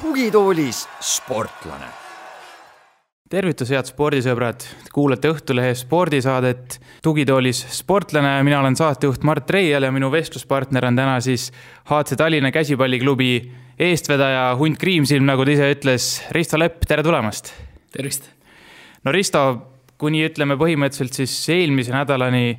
tugitoolis sportlane. Tervitus, head spordisõbrad, kuulate Õhtulehe spordisaadet Tugitoolis sportlane, mina olen saatejuht Mart Reial ja minu vestluspartner on täna siis HC Tallinna käsipalliklubi eestvedaja Hunt Kriimsilm, nagu ta ise ütles, Risto Lepp, tere tulemast! tervist! no Risto, kuni ütleme põhimõtteliselt siis eelmise nädalani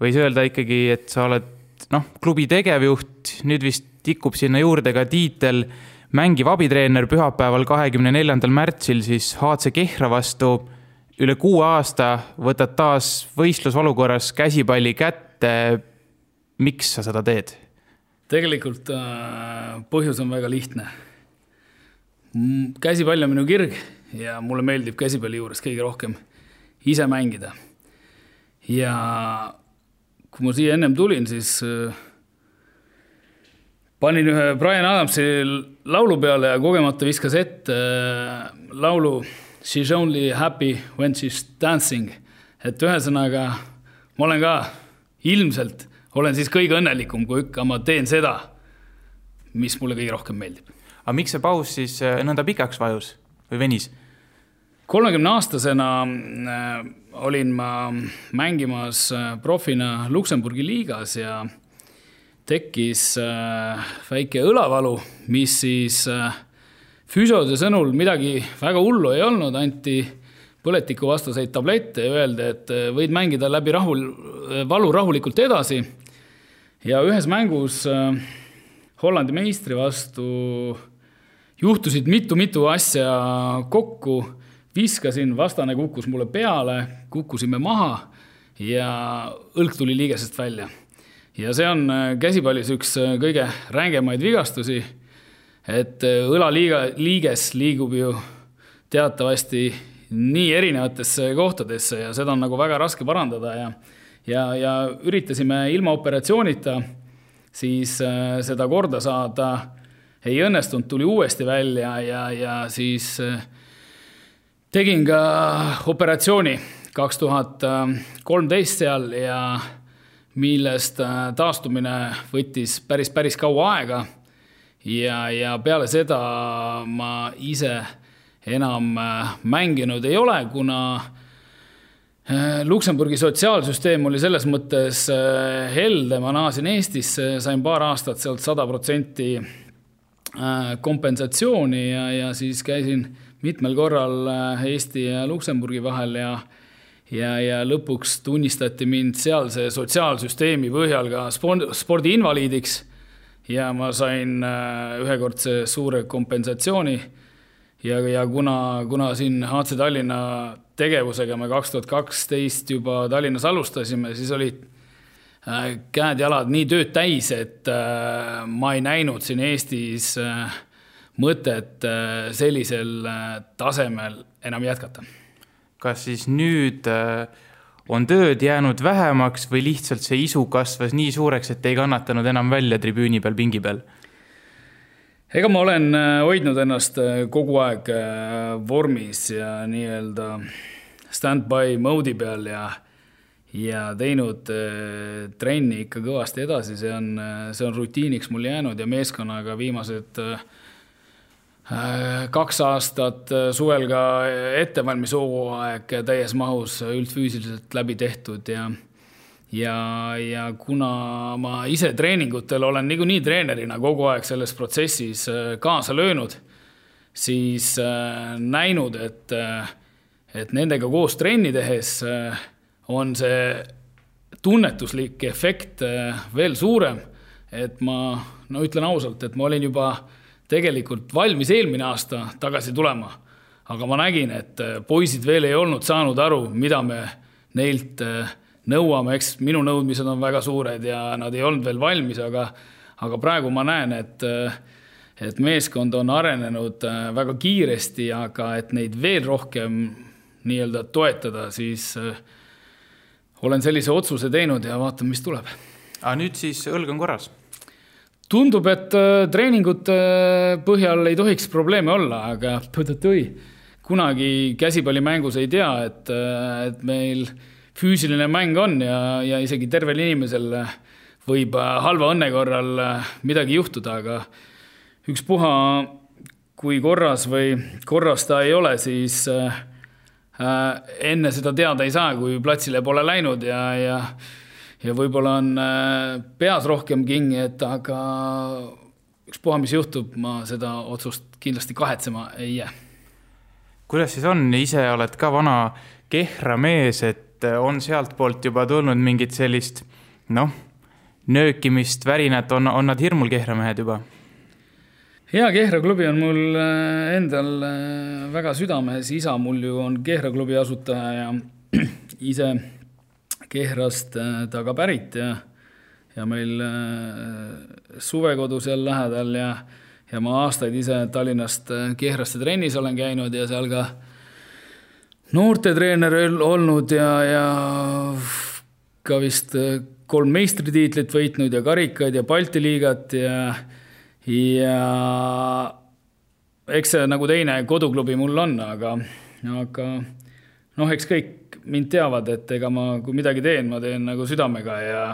võis öelda ikkagi, et sa oled noh, klubi tegevjuht, nüüd vist tikub sinna juurde ka tiitel mängiv abitreener pühapäeval, kahekümne neljandal märtsil siis HC Kehra vastu. üle kuue aasta võtad taas võistlusolukorras käsipalli kätte. miks sa seda teed? tegelikult äh, põhjus on väga lihtne. käsipall on minu kirg ja mulle meeldib käsipalli juures kõige rohkem ise mängida. ja kui ma siia ennem tulin, siis äh, panin ühe Brian Adamsi laulu peale ja kogemata viskas ette äh, laulu She's only happy when she's dancing. et ühesõnaga, ma olen ka ilmselt, olen siis kõige õnnelikum, kui ikka ma teen seda, mis mulle kõige rohkem meeldib. aga miks see paus siis äh, nõnda pikaks vajus või venis? kolmekümne aastasena äh, olin ma mängimas profina Luksemburgi liigas ja tekkis äh, väike õlavalu, mis siis äh, füsiode sõnul midagi väga hullu ei olnud, anti põletikuvastaseid tablette ja öeldi, et äh, võid mängida läbi rahul, valu rahulikult edasi. ja ühes mängus Hollandi meistri vastu juhtusid mitu-mitu asja kokku, viskasin, vastane kukkus mulle peale, kukkusime maha ja õlg tuli liigesest välja ja see on äh, käsipallis üks äh, kõige rängemaid vigastusi. et äh, õlaliiga, liiges liigub ju teatavasti nii erinevatesse kohtadesse ja seda on nagu väga raske parandada ja, ja, ja üritasime ilma operatsioonita siis seda korda saada. ei õnnestunud, tuli uuesti välja ja, ja siis tegin ka operatsiooni kaks tuhat kolmteist seal ja millest äh, taastumine võttis päris, päris kaua aega. ja, ja peale seda ma ise enam äh, mänginud ei ole, kuna äh, Luksemburgi sotsiaalsüsteem oli selles mõttes helde, ma naasin Eestisse, sain paar aastat sealt sada protsenti kompensatsiooni ja, ja siis käisin mitmel korral Eesti ja Luksemburgi vahel ja ja, ja lõpuks tunnistati mind sealse sotsiaalsüsteemi põhjal ka spordiinvaliidiks. ja ma sain äh, ühekordse suure kompensatsiooni. ja, ja kuna, kuna siin HC Tallinna tegevusega me kaks tuhat kaksteist juba Tallinnas alustasime, siis olid äh, käed-jalad nii tööd täis, et äh, ma ei näinud siin Eestis mõtet sellisel tasemel enam jätkata kas siis nüüd äh, on tööd jäänud vähemaks või lihtsalt see isu kasvas nii suureks, et ei kannatanud enam välja tribüüni peal, pingi peal? ega ma olen äh, hoidnud ennast äh, kogu aeg vormis ja nii-öelda stand-by mode'i peal ja, ja teinud trenni ikka kõvasti edasi, see on, see on rutiiniks mul jäänud ja meeskonnaga viimased äh, kaks aastat äh, suvel ka ettevalmishooaeg täies mahus üldfüüsiliselt läbi tehtud ja ja, ja kuna ma ise treeningutel olen niikuinii treenerina kogu aeg selles protsessis äh, kaasa löönud, siis näinud, et, et nendega koos trenni tehes on see tunnetuslik efekt veel suurem. et ma, no ütlen ausalt, et ma olin juba tegelikult valmis eelmine aasta tagasi tulema. aga ma nägin, et äh, poisid veel ei olnud saanud aru, mida me neilt äh, nõuame, eks minu nõudmised on väga suured ja nad ei olnud veel valmis, aga, aga praegu ma näen, et, äh, et meeskond on arenenud väga kiiresti, aga et neid veel rohkem nii-öelda toetada, siis olen sellise otsuse teinud ja vaatame, mis tuleb. aga nüüd siis õlg on korras tundub, et äh, treeningute põhjal ei tohiks probleeme olla, aga tõi. kunagi käsipallimängus ei tea, et, et meil füüsiline mäng on ja, ja isegi tervel inimesel võib halva õnne korral midagi juhtuda, aga ükspuha, kui korras või korras ta ei ole, siis äh, enne seda teada ei saa, kui platsile pole läinud ja, ja ja võib-olla on äh, peas rohkem kinni, et aga ükspuha, mis juhtub, ma seda otsust kindlasti kahetsema ei jää. kuidas siis on, ise oled ka vana Kehra mees, et äh, on sealtpoolt juba tulnud mingit sellist noh, nöökimist, värinat, on, on nad hirmul Kehra mehed juba? jaa, Kehra klubi on mul äh, endal väga südames, isa mul ju on Kehra klubi asutaja ja ise Kehrast äh, ta ka pärit ja, ja meil äh, suvekodu seal lähedal ja, ja ma aastaid ise Tallinnast äh, Kehrasse trennis olen käinud ja seal ka noortetreener olnud ja, ja ka vist kolm meistritiitlit võitnud ja karikaid ja Balti liigat ja, ja eks see nagu teine koduklubi mul on, aga, aga noh, eks kõik mind teavad, et ega ma, kui midagi teen, ma teen nagu südamega ja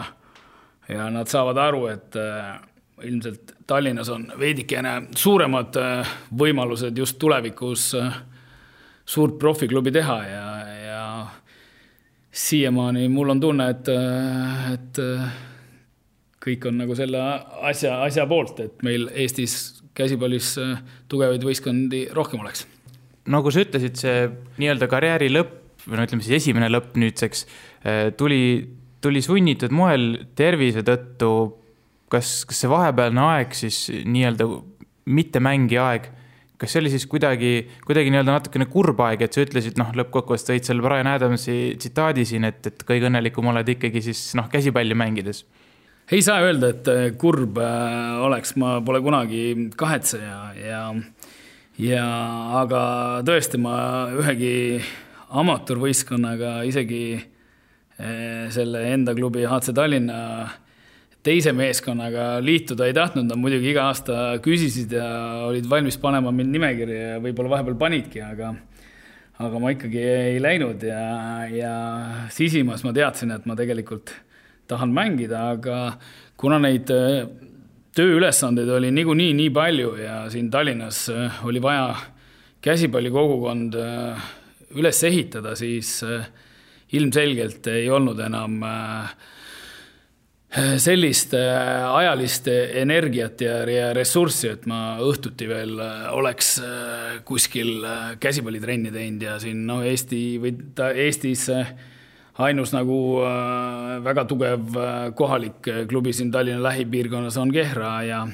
ja nad saavad aru, et äh, ilmselt Tallinnas on veidikene suuremad äh, võimalused just tulevikus äh, suurt profiklubi teha ja, ja siiamaani mul on tunne, et, et kõik on nagu selle asja, asja poolt, et meil Eestis käsipallis tugevaid võistkondi rohkem oleks. nagu sa ütlesid, see nii-öelda karjääri lõpp või no ütleme siis esimene lõpp nüüdseks äh, tuli, tuli sunnitud moel tervise tõttu. kas, kas see vahepealne aeg siis nii-öelda mittemängija aeg, kas see oli siis kuidagi, kuidagi nii-öelda natukene kurb aeg, et sa ütlesid, noh, lõppkokkuvõttes tõid seal Brian Adamsi tsitaadi siin, et, et kõige õnnelikum oled ikkagi siis noh, käsipalli mängides ei saa öelda, et äh, kurb äh, oleks, ma pole kunagi kahetseja ja, ja aga tõesti, ma ühegi amatöörvõistkonnaga isegi eh, selle enda klubi HC Tallinna teise meeskonnaga liituda ei tahtnud, nad muidugi iga aasta küsisid ja olid valmis panema mind nimekirja ja võib-olla vahepeal panidki, aga aga ma ikkagi ei läinud ja, ja sisimas ma teadsin, et ma tegelikult tahan mängida, aga kuna neid eh, tööülesandeid oli niikuinii nii palju ja siin Tallinnas eh, oli vaja käsipallikogukond üles ehitada, siis äh, ilmselgelt ei olnud enam äh, sellist äh, ajalist energiat ja, ja ressurssi, et ma õhtuti veel oleks kuskil käsipallitrenni teinud ja siin noh, Eesti või ta Eestis ainus nagu väga tugev kohalik klubi siin Tallinna lähipiirkonnas on Kehra ja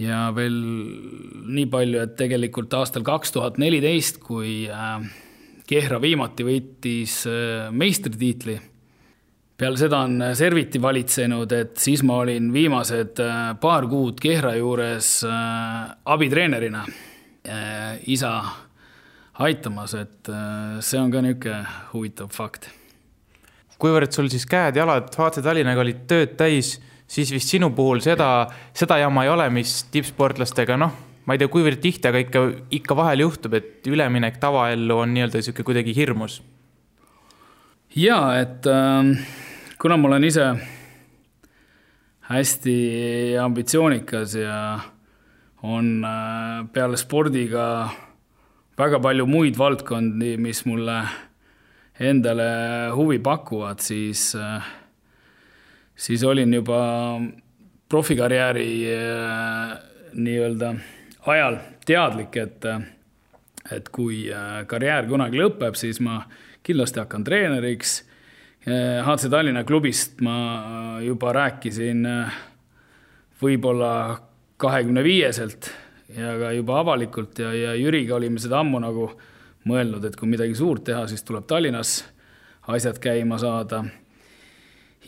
ja veel nii palju, et tegelikult aastal kaks tuhat neliteist, kui äh, Kehra viimati võitis äh, meistritiitli. peale seda on äh, Serviti valitsenud, et siis ma olin viimased äh, paar kuud Kehra juures abitreenerina isa aitamas, et see on ka niisugune huvitav fakt. kuivõrd sul siis käed-jalad HC Tallinnaga olid tööd täis, siis vist sinu puhul seda, seda jama ei ole, mis tippsportlastega noh ma ei tea, kuivõrd tihti, aga ikka, ikka vahel juhtub, et üleminek tavaellu on nii-öelda sihuke kuidagi hirmus. ja et äh, kuna ma olen ise hästi ambitsioonikas ja on äh, peale spordiga väga palju muid valdkondi, mis mulle endale huvi pakuvad, siis äh,, siis olin juba profikarjääri äh, nii-öelda ajal teadlik, et, et kui äh, karjäär kunagi lõpeb, siis ma kindlasti hakkan treeneriks. HC äh, Tallinna klubist ma äh, juba rääkisin võib-olla kahekümne viieselt ja ka juba avalikult ja, ja Jüriga olime seda ammu nagu mõelnud, et kui midagi suurt teha, siis tuleb Tallinnas asjad käima saada.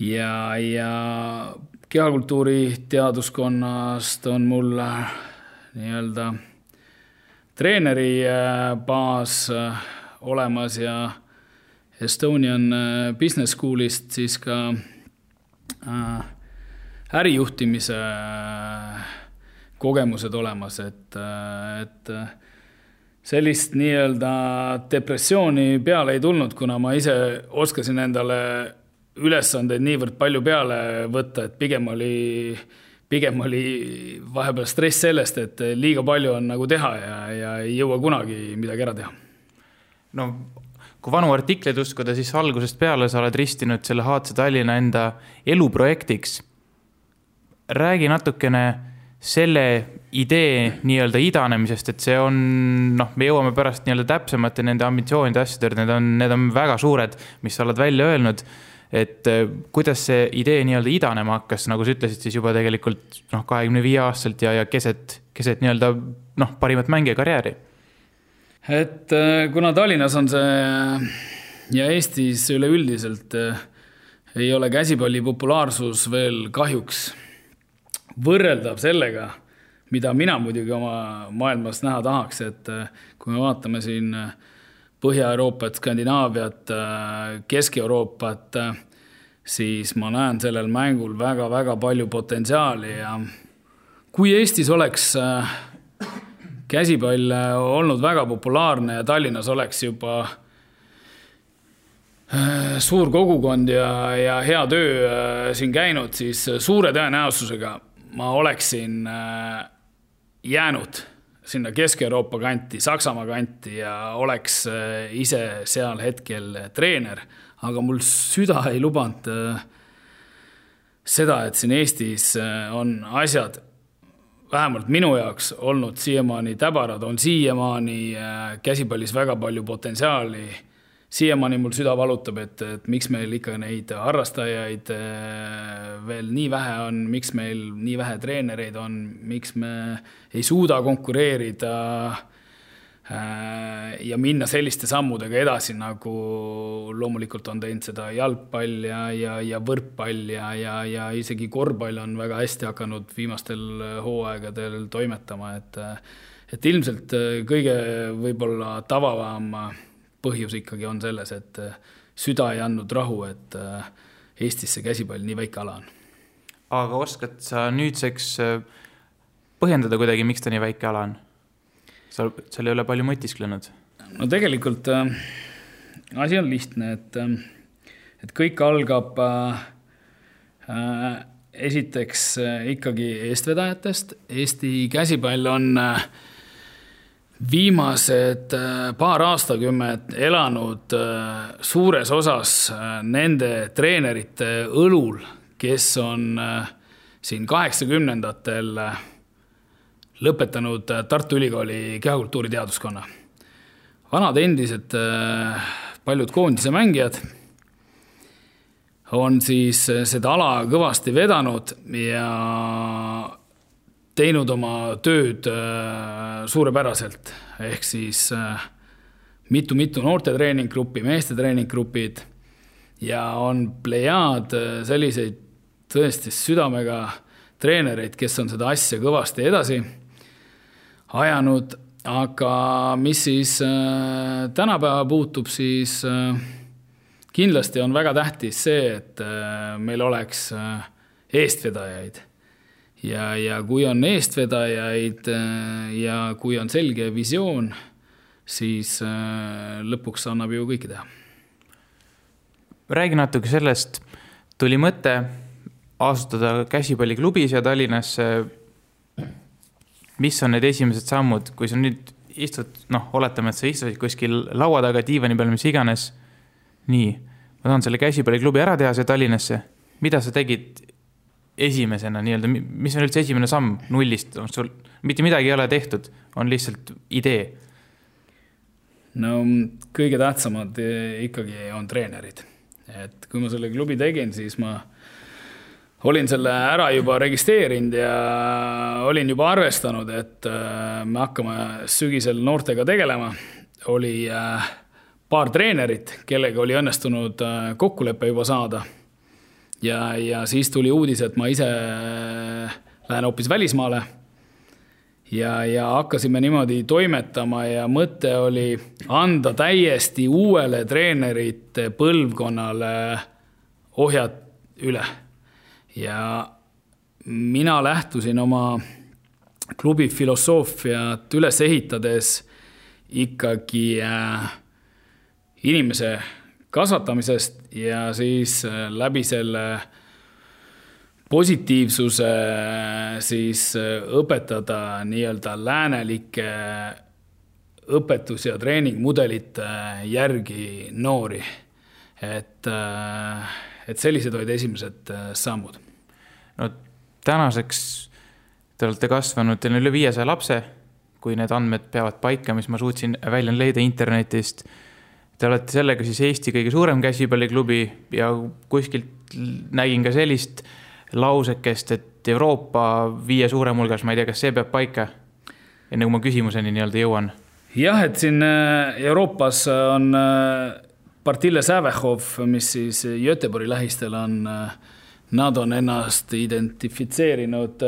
ja, ja kehakultuuri teaduskonnast on mul nii-öelda treeneri äh, baas äh, olemas ja Estonian äh, Business School'ist siis ka ärijuhtimise kogemused olemas, et, et sellist nii-öelda depressiooni peale ei tulnud, kuna ma ise oskasin endale ülesandeid niivõrd palju peale võtta, et pigem oli, pigem oli vahepeal stress sellest, et liiga palju on nagu teha ja, ja ei jõua kunagi midagi ära teha. no kui vanu artikleid uskuda, siis algusest peale sa oled ristinud selle HC Tallinna enda eluprojektiks. räägi natukene selle idee nii-öelda idanemisest, et see on noh, me jõuame pärast nii-öelda täpsemate nende ambitsioonide asjade, need on, need on väga suured, mis sa oled välja öelnud et äh, kuidas see idee nii-öelda idanema hakkas, nagu sa ütlesid, siis juba tegelikult noh, kahekümne viie aastaselt ja, ja keset, keset nii-öelda noh, parimat mängija karjääri. et äh, kuna Tallinnas on see ja Eestis üleüldiselt äh, ei ole käsipalli populaarsus veel kahjuks võrreldav sellega, mida mina muidugi oma maailmas näha tahaks, et kui me vaatame siin äh, Põhja-Euroopat, Skandinaaviat, äh, Kesk-Euroopat, äh, siis ma näen sellel mängul väga-väga palju potentsiaali ja kui Eestis oleks äh, käsipall olnud väga populaarne ja Tallinnas oleks juba suur kogukond ja, ja hea töö siin käinud, siis suure tõenäosusega ma oleksin jäänud sinna Kesk-Euroopa kanti, Saksamaa kanti ja oleks äh, ise seal hetkel treener, aga mul süda ei lubanud äh, seda, et siin Eestis äh, on asjad vähemalt minu jaoks olnud siiamaani täbarad, on siiamaani käsipallis väga palju potentsiaali siiamaani mul süda valutab, et, et miks meil ikka neid harrastajaid äh, veel nii vähe on, miks meil nii vähe treenereid on, miks me ei suuda konkureerida äh, ja minna selliste sammudega edasi, nagu loomulikult on teinud seda jalgpall ja, ja, ja võrkpall ja, ja, ja isegi korvpall on väga hästi hakanud viimastel hooaegadel toimetama, et et ilmselt kõige võib-olla tavam põhjus ikkagi on selles, et äh, süda ei andnud rahu, et äh, Eestis see käsipall nii väike ala on. aga oskad sa nüüdseks äh, põhjendada kuidagi, miks ta nii väike ala on? sa selle üle palju mõtisklenud? no tegelikult äh, asi on lihtne, et, et kõik algab äh, esiteks äh, ikkagi eestvedajatest. Eesti käsipall on äh, viimased äh, paar aastakümmet elanud äh, suures osas äh, nende treenerite õlul, kes on siin kaheksakümnendatel lõpetanud Tartu Ülikooli kehakultuuri teaduskonna. vanad endised paljud koondise mängijad on siis seda ala kõvasti vedanud ja teinud oma tööd äh, suurepäraselt, ehk siis mitu-mitu äh, noorte treeninggruppi, meeste treeninggrupid ja on plejaad äh, selliseid tõesti südamega treenereid, kes on seda asja kõvasti edasi ajanud, aga mis siis tänapäeva puutub, siis kindlasti on väga tähtis see, et meil oleks eestvedajaid ja, ja kui on eestvedajaid äh, ja kui on selge visioon, siis äh, lõpuks annab ju kõike teha. räägi natuke sellest, tuli mõte asutada käsipalliklubi siia Tallinnasse. mis on need esimesed sammud, kui sa nüüd istud, noh, oletame, et sa istusid kuskil laua taga, diivani peal, mis iganes. nii, ma tahan selle käsipalliklubi ära teha siia Tallinnasse. mida sa tegid esimesena nii-öelda, mis on üldse esimene samm nullist, sul mitte midagi ei ole tehtud, on lihtsalt idee? no kõige tähtsamad ikkagi on treenerid. et kui ma selle klubi tegin, siis ma olin selle ära juba registreerinud ja olin juba arvestanud, et äh, me hakkame sügisel noortega tegelema. oli äh, paar treenerit, kellega oli õnnestunud kokkulepe juba saada ja, ja siis tuli uudis, et ma ise lähen hoopis välismaale. ja, ja hakkasime niimoodi toimetama ja mõte oli anda täiesti uuele treenerite põlvkonnale ohjad üle. ja mina lähtusin oma klubi filosoofiat üles ehitades ikkagi inimese kasvatamisest ja siis läbi selle positiivsuse siis õpetada nii-öelda läänelike õpetus- ja treeningmudelite järgi noori. et, et sellised olid esimesed sammud. no tänaseks te olete kasvanud, teil on üle viiesaja lapse, kui need andmed peavad paika, mis ma suutsin välja leida internetist. Te olete sellega siis Eesti kõige suurem käsipalliklubi ja kuskilt nägin ka sellist lausekest, et Euroopa viie suurem hulgas, ma ei tea, kas see peab paika? enne kui ma küsimuseni nii-öelda jõuan. jah, et siin äh, Euroopas on äh, Partille Sävehov, mis siis Göteborgi lähistel on, äh, nad on ennast identifitseerinud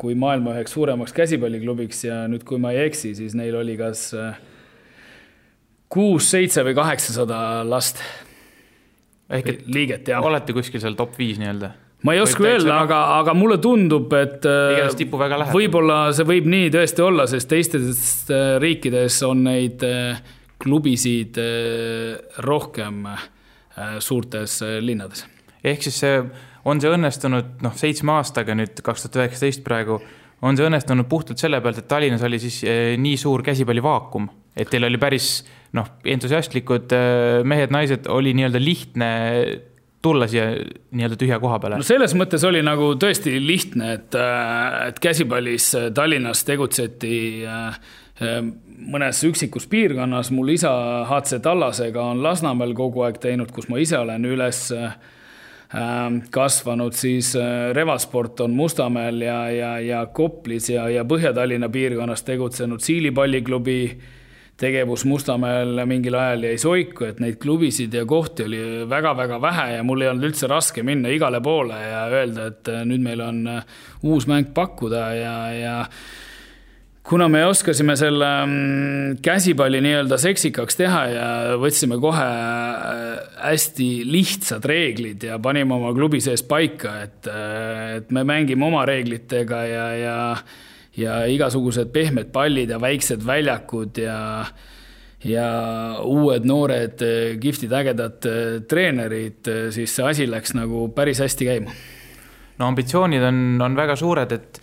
kui maailma üheks suuremaks käsipalliklubiks ja nüüd, kui ma ei eksi, siis neil oli kas kuus, seitse või kaheksasada last. ehk et liiget, jah. olete kuskil seal top viis nii-öelda ma ei oska öelda, aga, aga mulle tundub, et äh, võib-olla see võib nii tõesti olla, sest teistes äh, riikides on neid äh, klubisid rohkem suurtes linnades. ehk siis see, on see õnnestunud noh, seitsme aastaga nüüd kaks tuhat üheksateist praegu, on see õnnestunud puhtalt selle pealt, et Tallinnas oli siis nii suur käsipallivaakum, et teil oli päris noh, entusiastlikud mehed-naised, oli nii-öelda lihtne tulla siia nii-öelda tühja koha peale? no selles mõttes oli nagu tõesti lihtne, et, äh, et käsipallis äh, Tallinnas tegutseti äh, mõnes üksikus piirkonnas, mul isa HC Tallasega on Lasnamäel kogu aeg teinud, kus ma ise olen üles kasvanud, siis revasport on Mustamäel ja, ja, ja Koplis ja, ja Põhja-Tallinna piirkonnas tegutsenud Siili palliklubi tegevus Mustamäel mingil ajal jäi soiku, et neid klubisid ja kohti oli väga-väga vähe ja mul ei olnud üldse raske minna igale poole ja öelda, et äh, nüüd meil on äh, uus mäng pakkuda ja, ja kuna me oskasime selle mm, käsipalli nii-öelda seksikaks teha ja võtsime kohe äh, hästi lihtsad reeglid ja panime oma klubi sees paika, et, et me mängime oma reeglitega ja, ja ja igasugused pehmed pallid ja väiksed väljakud ja ja uued noored kihvtid ägedad treenerid, siis see asi läks nagu päris hästi käima. no ambitsioonid on, on väga suured, et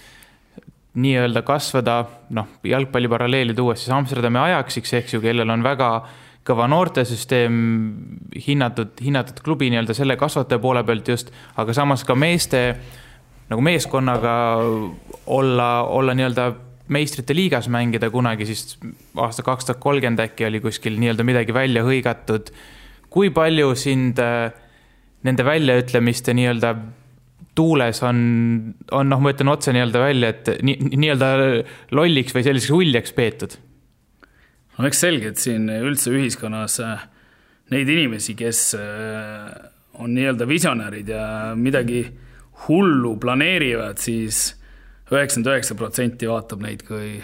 nii-öelda kasvada, noh, jalgpalli paralleeli tuues siis Amsterdami ajaksiks, eks ju, kellel on väga kõva noortesüsteem, hinnatud, hinnatud klubi nii-öelda selle kasvataja poole pealt just, aga samas ka meeste nagu meeskonnaga olla, olla nii-öelda meistrite liigas mängida kunagi, siis aasta kaks tuhat kolmkümmend äkki oli kuskil nii-öelda midagi välja hõigatud. kui palju sind äh, nende väljaütlemiste nii-öelda tuules on, on noh, ma ütlen otse nii-öelda välja, et nii-öelda lolliks või selliseks uljaks peetud? no eks selge, et siin üldse ühiskonnas äh, neid inimesi, kes äh, on nii-öelda visionäärid ja midagi hullu planeerivad, siis üheksakümmend üheksa protsenti vaatab neid kui,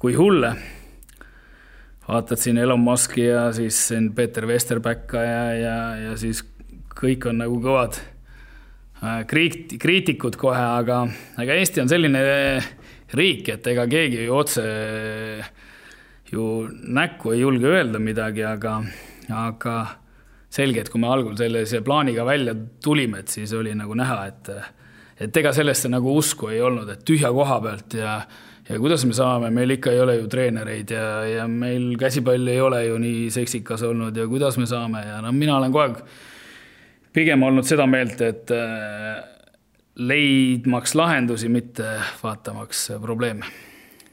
kui hulle. vaatad siin Elon Musk'i ja siis siin Peeter Vesterbacka ja, ja, ja siis kõik on nagu kõvad äh, kriit-, kriitikud kohe, aga, aga Eesti on selline riik, et ega keegi ju otse ju näkku ei julge öelda midagi, aga, aga selge, et kui me algul sellise plaaniga välja tulime, et siis oli nagu näha, et et ega sellesse nagu usku ei olnud, et tühja koha pealt ja ja kuidas me saame, meil ikka ei ole ju treenereid ja, ja meil käsipall ei ole ju nii seksikas olnud ja kuidas me saame ja no mina olen kogu aeg pigem olnud seda meelt, et äh, leidmaks lahendusi, mitte vaatamaks probleeme.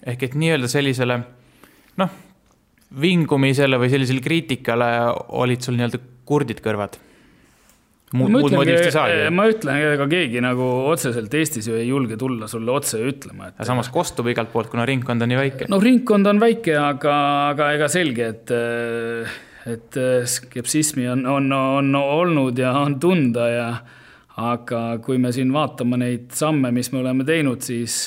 ehk et nii-öelda sellisele noh, vingumisele või sellisele kriitikale olid sul nii-öelda kurdid kõrvad? muud, muud motiivist ei saagi. ma ütlen, ega keegi nagu otseselt Eestis ju ei julge tulla sulle otse ütlema, et. samas kostub igalt poolt, kuna ringkond on nii väike. no ringkond on väike, aga, aga ega selge, et, et skepsismi on, on, on olnud ja on tunda ja aga kui me siin vaatame neid samme, mis me oleme teinud, siis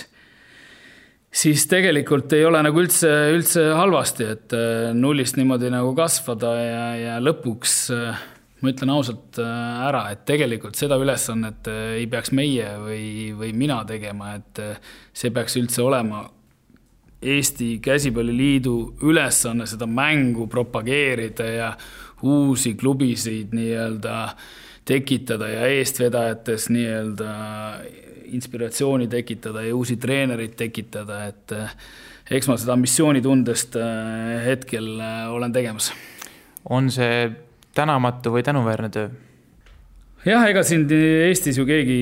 siis tegelikult ei ole nagu üldse, üldse halvasti, et nullist niimoodi nagu kasvada ja, ja lõpuks äh, ma ütlen ausalt äh, ära, et tegelikult seda ülesannet äh, ei peaks meie või, või mina tegema, et äh, see peaks üldse olema Eesti Käsipalliliidu ülesanne seda mängu propageerida ja uusi klubisid nii-öelda tekitada ja eestvedajates nii-öelda inspiratsiooni tekitada ja uusi treenereid tekitada, et eh, eks ma seda ambitsioonitundest eh, hetkel eh, olen tegemas. on see tänamatu või tänuväärne töö? jah, ega sind Eestis ju keegi,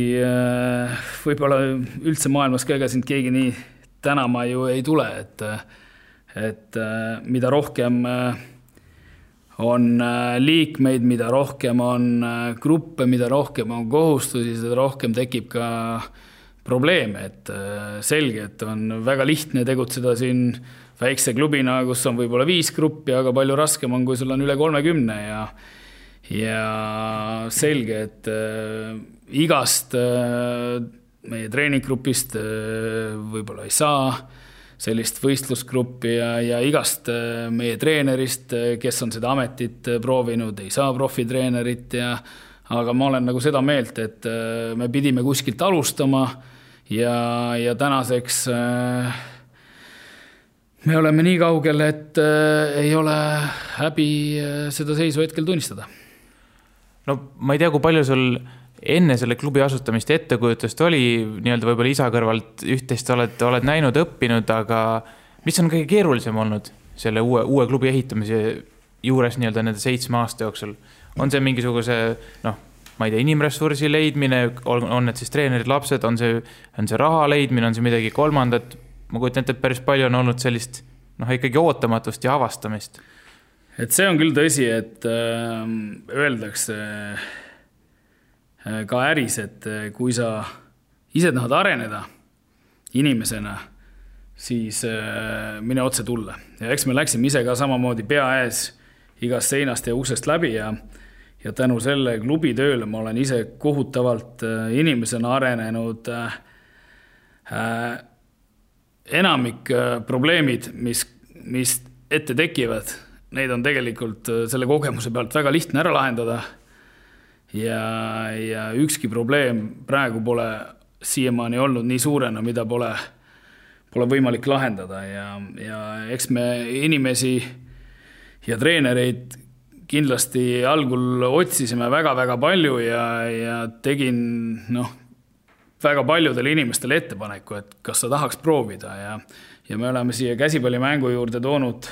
võib-olla üldse maailmas ka, ega sind keegi nii tänama ju ei tule, et, et mida rohkem on liikmeid, mida rohkem on gruppe, mida rohkem on kohustusi, seda rohkem tekib ka probleeme, et selge, et on väga lihtne tegutseda siin väikse klubina, kus on võib-olla viis gruppi, aga palju raskem on, kui sul on üle kolmekümne ja ja selge, et äh, igast äh, meie treeninggrupist äh, võib-olla ei saa sellist võistlusgruppi ja, ja igast äh, meie treenerist, äh, kes on seda ametit äh, proovinud, ei saa profitreenerit ja aga ma olen nagu seda meelt, et me pidime kuskilt alustama ja, ja tänaseks me oleme nii kaugel, et ei ole häbi seda seisu hetkel tunnistada. No ma ei tea, kui palju sul enne selle klubi asutamist ettekujutust oli, nii-öelda võib-olla isa kõrvalt üht-teist oled, oled näinud, õppinud, aga mis on kõige keerulisem olnud selle uue, uue klubi ehitamise juures nii-öelda nende seitsme aasta jooksul? on see mingisuguse noh, ma ei tea, inimressursi leidmine, on need siis treenerid, lapsed, on see, on see raha leidmine, on see midagi kolmandat? ma kujutan ette, et päris palju on olnud sellist noh, ikkagi ootamatust ja avastamist et see on küll tõsi, et äh, öeldakse äh, ka äris, et äh, kui sa ise tahad areneda inimesena, siis äh, mine otse tulle. ja eks me läksime ise ka samamoodi pea ees igast seinast ja uksest läbi ja, ja tänu selle klubi tööle ma olen ise kohutavalt äh, inimesena arenenud äh,. äh enamik äh, probleemid, mis, mis ette tekivad neid on tegelikult äh, selle kogemuse pealt väga lihtne ära lahendada. Ja, ja ükski probleem praegu pole siiamaani olnud nii suurena, mida pole, pole võimalik lahendada ja, ja eks me inimesi ja treenereid kindlasti algul otsisime väga-väga palju ja, ja tegin noh, väga paljudele inimestele ettepaneku, et kas sa tahaks proovida ja, ja me oleme siia käsipallimängu juurde toonud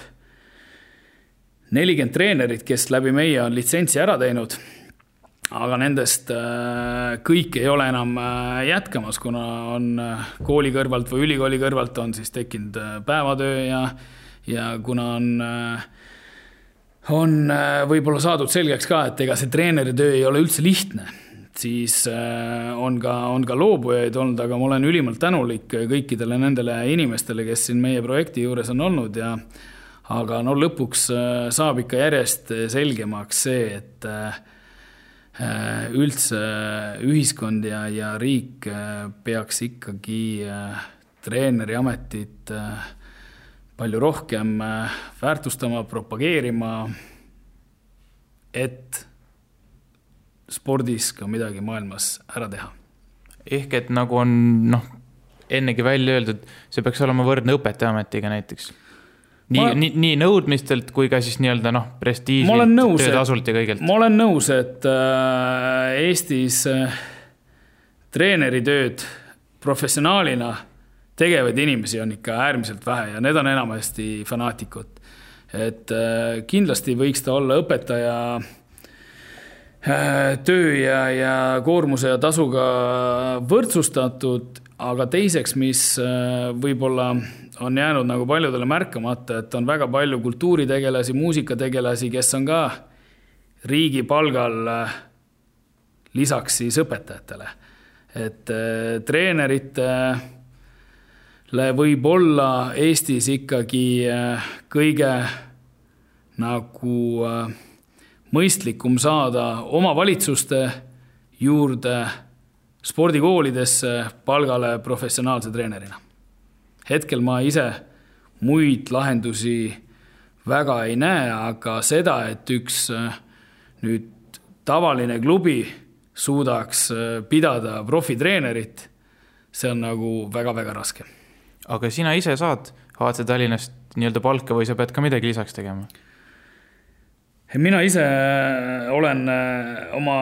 nelikümmend treenerit, kes läbi meie on litsentsi ära teinud. Aga nendest äh, kõik ei ole enam äh, jätkamas, kuna on äh, kooli kõrvalt või ülikooli kõrvalt on siis tekkinud päevatöö ja, ja kuna on on võib-olla saadud selgeks ka, et ega see treeneri töö ei ole üldse lihtne, siis on ka, on ka loobujaid olnud, aga ma olen ülimalt tänulik kõikidele nendele inimestele, kes siin meie projekti juures on olnud ja aga no lõpuks saab ikka järjest selgemaks see, et üldse ühiskond ja, ja riik peaks ikkagi treeneri ametit palju rohkem väärtustama, propageerima, et spordis ka midagi maailmas ära teha. ehk et nagu on noh, ennegi välja öeldud, see peaks olema võrdne õpetajaametiga näiteks nii ma..., nii, nii nõudmistelt kui ka siis nii-öelda noh, prestiižilt, töötasult ja kõigelt. ma olen nõus, et äh, Eestis äh, treeneritööd professionaalina tegevaid inimesi on ikka äärmiselt vähe ja need on enamasti fanaatikud. et äh, kindlasti võiks ta olla õpetaja äh, töö ja, ja koormuse ja tasuga võrdsustatud, aga teiseks, mis äh, võib-olla on jäänud nagu paljudele märkamata, et on väga palju kultuuritegelasi, muusikategelasi, kes on ka riigi palgal äh, lisaks siis õpetajatele. et äh, treeneritele võib olla Eestis ikkagi kõige nagu mõistlikum saada omavalitsuste juurde spordikoolidesse palgale professionaalse treenerina hetkel ma ise muid lahendusi väga ei näe, aga seda, et üks äh, nüüd tavaline klubi suudaks äh, pidada profitreenerit, see on nagu väga-väga raske. aga sina ise saad HC Tallinnast nii-öelda palka või sa pead ka midagi lisaks tegema? mina ise olen äh, oma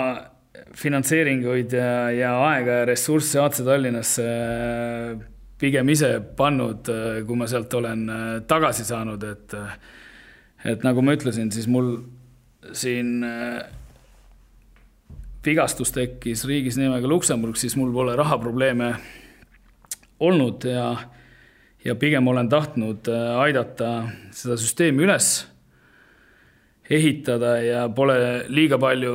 finantseeringuid ja, ja aega ja ressursse HC Tallinnasse äh, pigem ise pannud, äh, kui ma sealt olen tagasi saanud, et et nagu ma ütlesin, siis mul siin vigastus tekkis riigis nimega Luksemburg, siis mul pole rahaprobleeme olnud ja ja pigem olen tahtnud aidata seda süsteemi üles ehitada ja pole liiga palju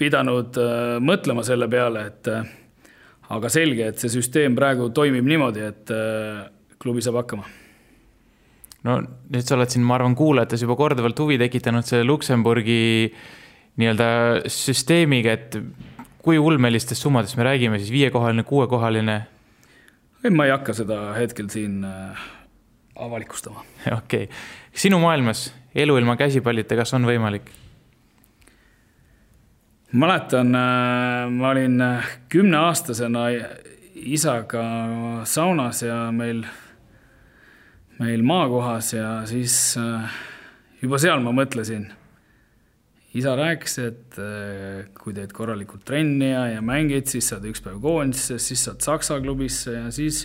pidanud äh, mõtlema selle peale, et äh, aga selge, et see süsteem praegu toimib niimoodi, et äh, klubi saab hakkama. no nüüd sa oled siin, ma arvan, kuulajates juba korduvalt huvi tekitanud selle Luksemburgi nii-öelda süsteemiga, et kui ulmelistest summadest me räägime siis, viiekohaline, kuuekohaline? ei, ma ei hakka seda hetkel siin avalikustama. okei okay., sinu maailmas elu ilma käsipallita, kas on võimalik? Mäletan, äh, ma olin äh, kümneaastasena isaga saunas ja meil, meil maakohas ja siis äh, juba seal ma mõtlesin. isa rääkis, et kui teed korralikult trenni ja, ja mängid, siis saad üks päev koondisse, siis saad Saksa klubisse ja siis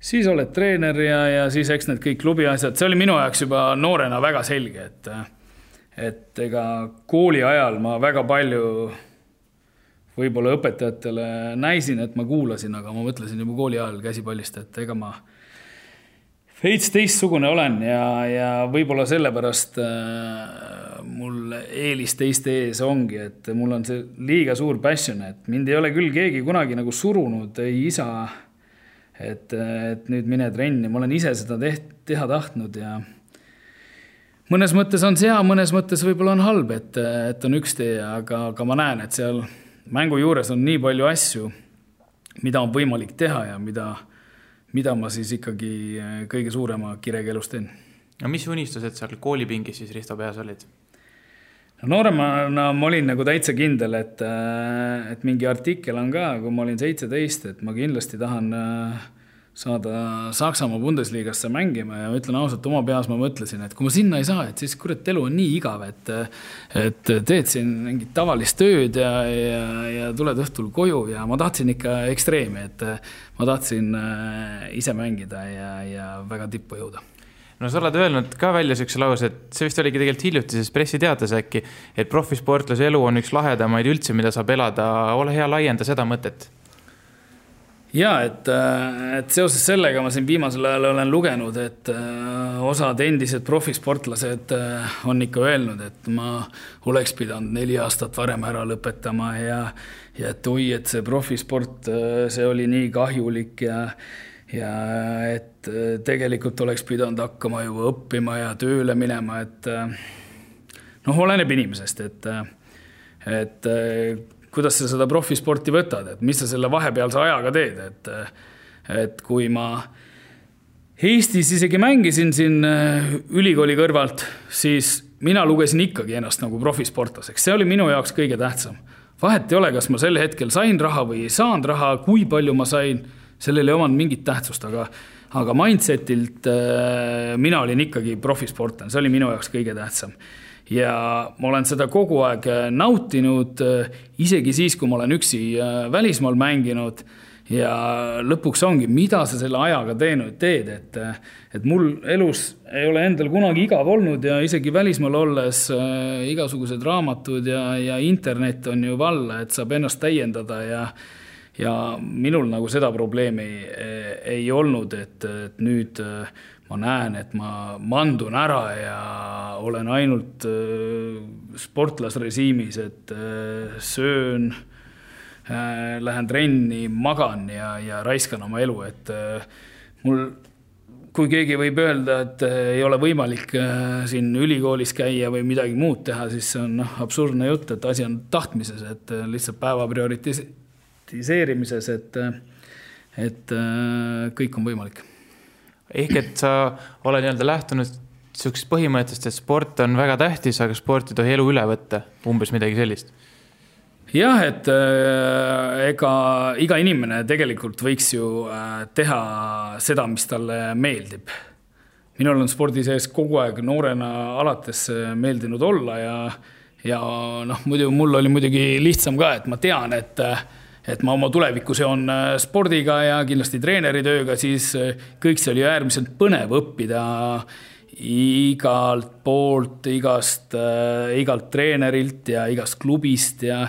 siis oled treener ja, ja siis eks need kõik klubi asjad, see oli minu jaoks juba noorena väga selge, et et ega kooli ajal ma väga palju võib-olla õpetajatele näisin, et ma kuulasin, aga ma mõtlesin juba kooli ajal käsipallist, et ega ma veits teistsugune olen ja, ja võib-olla sellepärast äh, mul eelis teiste ees ongi, et mul on see liiga suur passion, et mind ei ole küll keegi kunagi nagu surunud, ei isa et, et nüüd mine trenni, ma olen ise seda teht-, teha tahtnud ja mõnes mõttes on see hea, mõnes mõttes võib-olla on halb, et, et on üks tee, aga, aga ma näen, et seal mängu juures on nii palju asju, mida on võimalik teha ja mida, mida ma siis ikkagi kõige suurema kirega elus teen. no mis unistused seal koolipingis siis Risto peas olid? no nooremana ma olin nagu täitsa kindel, et, äh, et mingi artikkel on ka, kui ma olin seitseteist, et ma kindlasti tahan äh, saada Saksamaa Bundesligasse mängima ja ma ütlen ausalt, oma peas ma mõtlesin, et kui ma sinna ei saa, et siis kurat, elu on nii igav, et et teed siin mingit tavalist tööd ja, ja, ja tuled õhtul koju ja ma tahtsin ikka ekstreemi, et ma tahtsin äh, ise mängida ja, ja väga tippu jõuda no sa oled öelnud ka välja siukse lause, et see vist oligi tegelikult hiljutises pressiteates äkki, et profisportlase elu on üks lahedamaid üldse, mida saab elada. ole hea, laienda seda mõtet. Ja et, et seoses sellega ma siin viimasel ajal olen lugenud, et äh, osad endised profisportlased äh, on ikka öelnud, et ma oleks pidanud neli aastat varem ära lõpetama ja, ja et oi, et see profisport, äh, see oli nii kahjulik ja ja et äh, tegelikult oleks pidanud hakkama juba õppima ja tööle minema, et äh, noh, oleneb inimesest, et, äh, et kuidas sa seda profisporti võtad, et mis sa selle vahepealse ajaga teed, et, et kui ma Eestis isegi mängisin siin ülikooli kõrvalt, siis mina lugesin ikkagi ennast nagu profisportlaseks, see oli minu jaoks kõige tähtsam. vahet ei ole, kas ma sel hetkel sain raha või ei saanud raha, kui palju ma sain sellel ei omanud mingit tähtsust, aga, aga mindsetilt äh, mina olin ikkagi profisportlane, see oli minu jaoks kõige tähtsam. Ja ma olen seda kogu aeg äh, nautinud, äh, isegi siis, kui ma olen üksi välismaal mänginud. Ja lõpuks ongi, mida sa selle ajaga teinud, teed, et, et mul elus ei ole endal kunagi igav olnud ja isegi välismaal olles äh, igasugused raamatud ja, ja internet on ju valla, et saab ennast täiendada ja ja minul nagu seda probleemi ei, ei olnud, et, et nüüd äh, ma näen, et ma mandun ära ja olen ainult äh, sportlasrežiimis, et äh, söön, lähen trenni, magan ja, ja raiskan oma elu, et mul kui keegi võib öelda, et ei ole võimalik siin ülikoolis käia või midagi muud teha, siis see on noh, absurdne jutt, et asi on tahtmises, et lihtsalt päeva prioriteet, praktiseerimises, et, et äh, kõik on võimalik. Ehk et sa oled nii-öelda lähtunud sihukesest põhimõttest, et sport on väga tähtis, aga sport ei tohi elu üle võtta, umbes midagi sellist? jah, et äh, ega iga inimene tegelikult võiks ju äh, teha seda, mis talle meeldib. minul on spordi sees kogu aeg noorena alates äh, meeldinud olla ja, ja noh, muidu mul oli muidugi lihtsam ka, et ma tean, et et ma oma tulevikku seon spordiga ja kindlasti treeneritööga, siis kõik see oli äärmiselt põnev õppida igalt poolt, igast äh,, igalt treenerilt ja igast klubist ja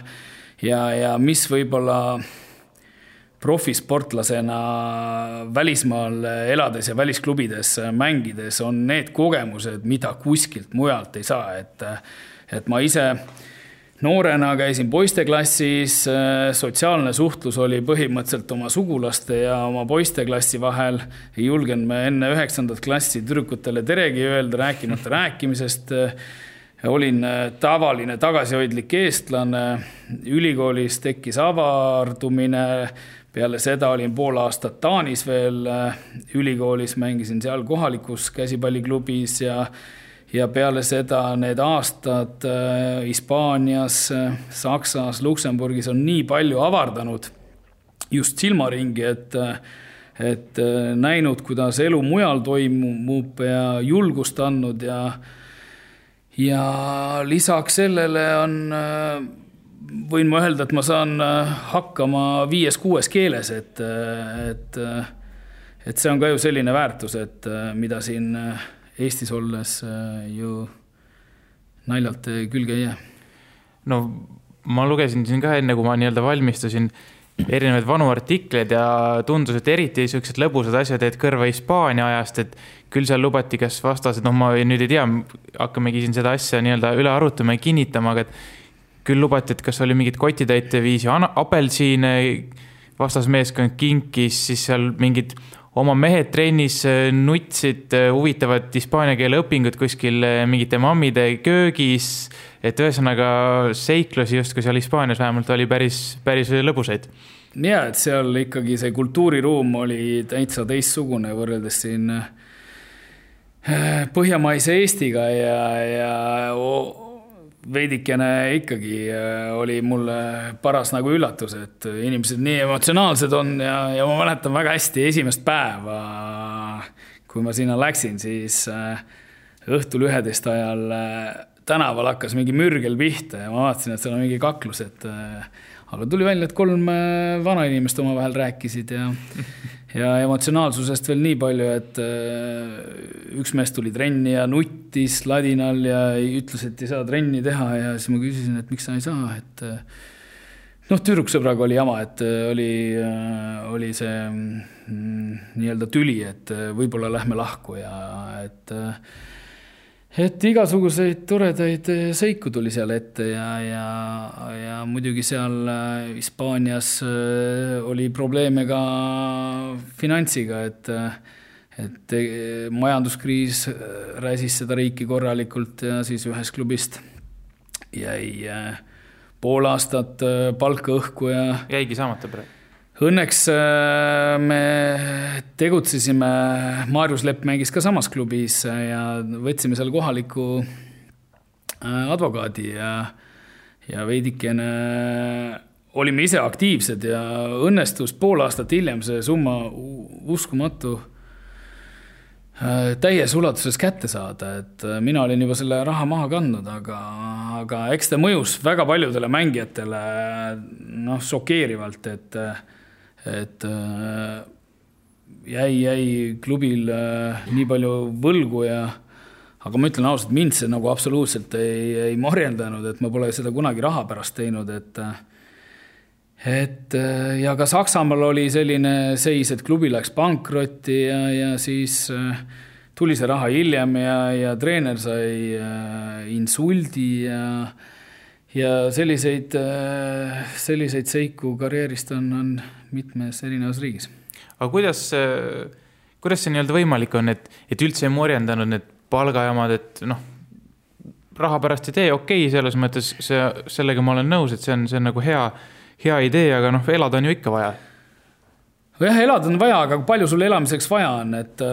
ja, ja mis võib-olla profisportlasena välismaal elades ja välisklubides mängides on need kogemused, mida kuskilt mujalt ei saa, et, et ma ise noorena käisin poisteklassis, sotsiaalne suhtlus oli põhimõtteliselt oma sugulaste ja oma poisteklassi vahel. ei julgenud me enne üheksandat klassi tüdrukutele teregi öelda, rääkimata rääkimisest. Olin äh, tavaline tagasihoidlik eestlane, ülikoolis tekkis avardumine, peale seda olin pool aastat Taanis veel äh, ülikoolis, mängisin seal kohalikus käsipalliklubis ja ja peale seda need aastad äh, Hispaanias, Saksas, Luksemburgis on nii palju avardanud just silmaringi, et et näinud, kuidas elu mujal toimub ja julgust andnud ja ja lisaks sellele on, äh, võin ma öelda, et ma saan äh, hakkama viies-kuues keeles, et, äh, et, et see on ka ju selline väärtus, et mida siin Eestis olles ju naljalt külge ei jää. no ma lugesin siin ka enne, kui ma nii-öelda valmistusin erinevaid vanu artikleid ja tundus, et eriti siuksed lõbusad asjad jäid kõrva Hispaania ajast, et küll seal lubati, kas vastased, noh, ma nüüd ei tea, hakkamegi siin seda asja nii-öelda üle arutama ja kinnitama, aga et küll lubati, et kas oli mingit kotitäiteviisi apelsine, vastasmeeskond kinkis, siis seal mingid oma mehed trennis äh, nutsid äh, huvitavat hispaania keele õpingut kuskil äh, mingite mammide köögis. et ühesõnaga seiklusi justkui seal Hispaanias vähemalt oli päris, päris lõbusaid. ja, et seal ikkagi see kultuuriruum oli täitsa teistsugune võrreldes siin põhjamaise Eestiga ja, ja veidikene ikkagi äh, oli mulle paras nagu üllatus, et inimesed nii emotsionaalsed on ja, ja ma mäletan väga hästi esimest päeva, kui ma sinna läksin, siis äh, õhtul üheteist ajal äh, tänaval hakkas mingi mürgel pihta ja ma vaatasin, et seal on mingi kaklus, et aga tuli välja, et kolm vanainimest omavahel rääkisid ja ja emotsionaalsusest veel nii palju, et äh, üks mees tuli trenni ja nuttis ladinal ja ütles, et ei saa trenni teha ja siis ma küsisin, et miks sa ei saa, et äh, noh, tüdruksõbraga oli jama, et äh, oli, oli see mm, nii-öelda tüli, et võib-olla lähme lahku ja et et igasuguseid toredaid eh, seiku tuli seal ette ja, ja, ja muidugi seal eh, Hispaanias eh, oli probleeme ka finantsiga, et et majanduskriis räsis seda riiki korralikult ja siis ühest klubist jäi pool aastat palka õhku ja jäigi saamata praegu Õnneks äh, me tegutsesime, Maarjus Lepp mängis ka samas klubis ja võtsime seal kohaliku äh, advokaadi ja, ja veidikene olime ise aktiivsed ja õnnestus pool aastat hiljem see summa uskumatu äh, täies ulatuses kätte saada, et mina olin juba selle raha maha kandnud, aga, aga eks ta mõjus väga paljudele mängijatele noh, šokeerivalt, et et äh, jäi, jäi klubil äh, nii palju võlgu ja aga ma ütlen ausalt, mind see nagu absoluutselt ei, ei marjendanud, et ma pole seda kunagi raha pärast teinud, et et ja ka Saksamaal oli selline seis, et klubi läks pankrotti ja, ja siis tuli see raha hiljem ja, ja treener sai insuldi ja ja selliseid, selliseid seiku karjäärist on, on mitmes erinevas riigis. aga kuidas, kuidas see nii-öelda võimalik on, et, et üldse ei morjendanud need palgajamad, et noh, raha pärast ei tee, okei okay,, selles mõttes see, sellega ma olen nõus, et see on, see on nagu hea, hea idee, aga noh, elada on ju ikka vaja jah, elada on vaja, aga palju sul elamiseks vaja on, et,